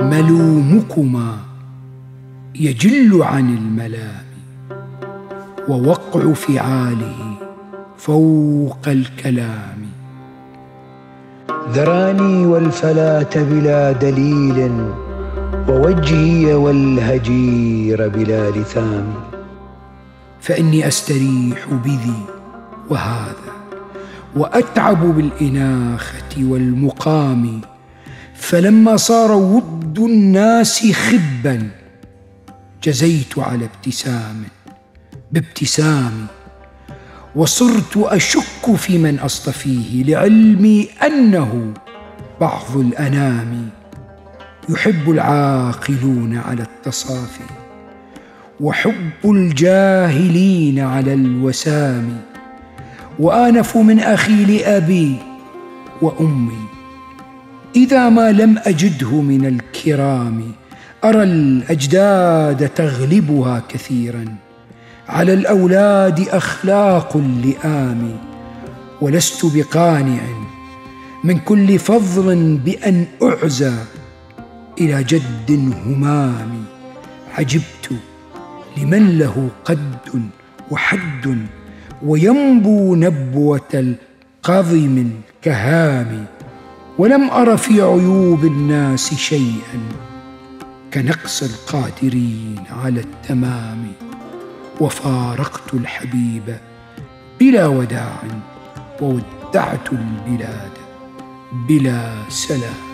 ملومكما يجل عن الملام ووقع فعاله فوق الكلام. ذراني والفلاة بلا دليل ووجهي والهجير بلا لثام. فإني أستريح بذي وهذا. وأتعب بالإناخة والمقام فلما صار ود الناس خبا جزيت على ابتسام بابتسامي وصرت أشك في من أصطفيه لعلمي أنه بعض الأنام يحب العاقلون على التصافي وحب الجاهلين على الوسام. وآنف من أخي لأبي وأمي. إذا ما لم أجده من الكرام أرى الأجداد تغلبها كثيرا. على الأولاد أخلاق اللئام ولست بقانع. من كل فضل بأن أعزى إلى جد همام. عجبت لمن له قد وحد. وينبو نبوة القضم الكهام ولم أر في عيوب الناس شيئا كنقص القادرين على التمام. وفارقت الحبيب بلا وداع وودعت البلاد بلا سلام.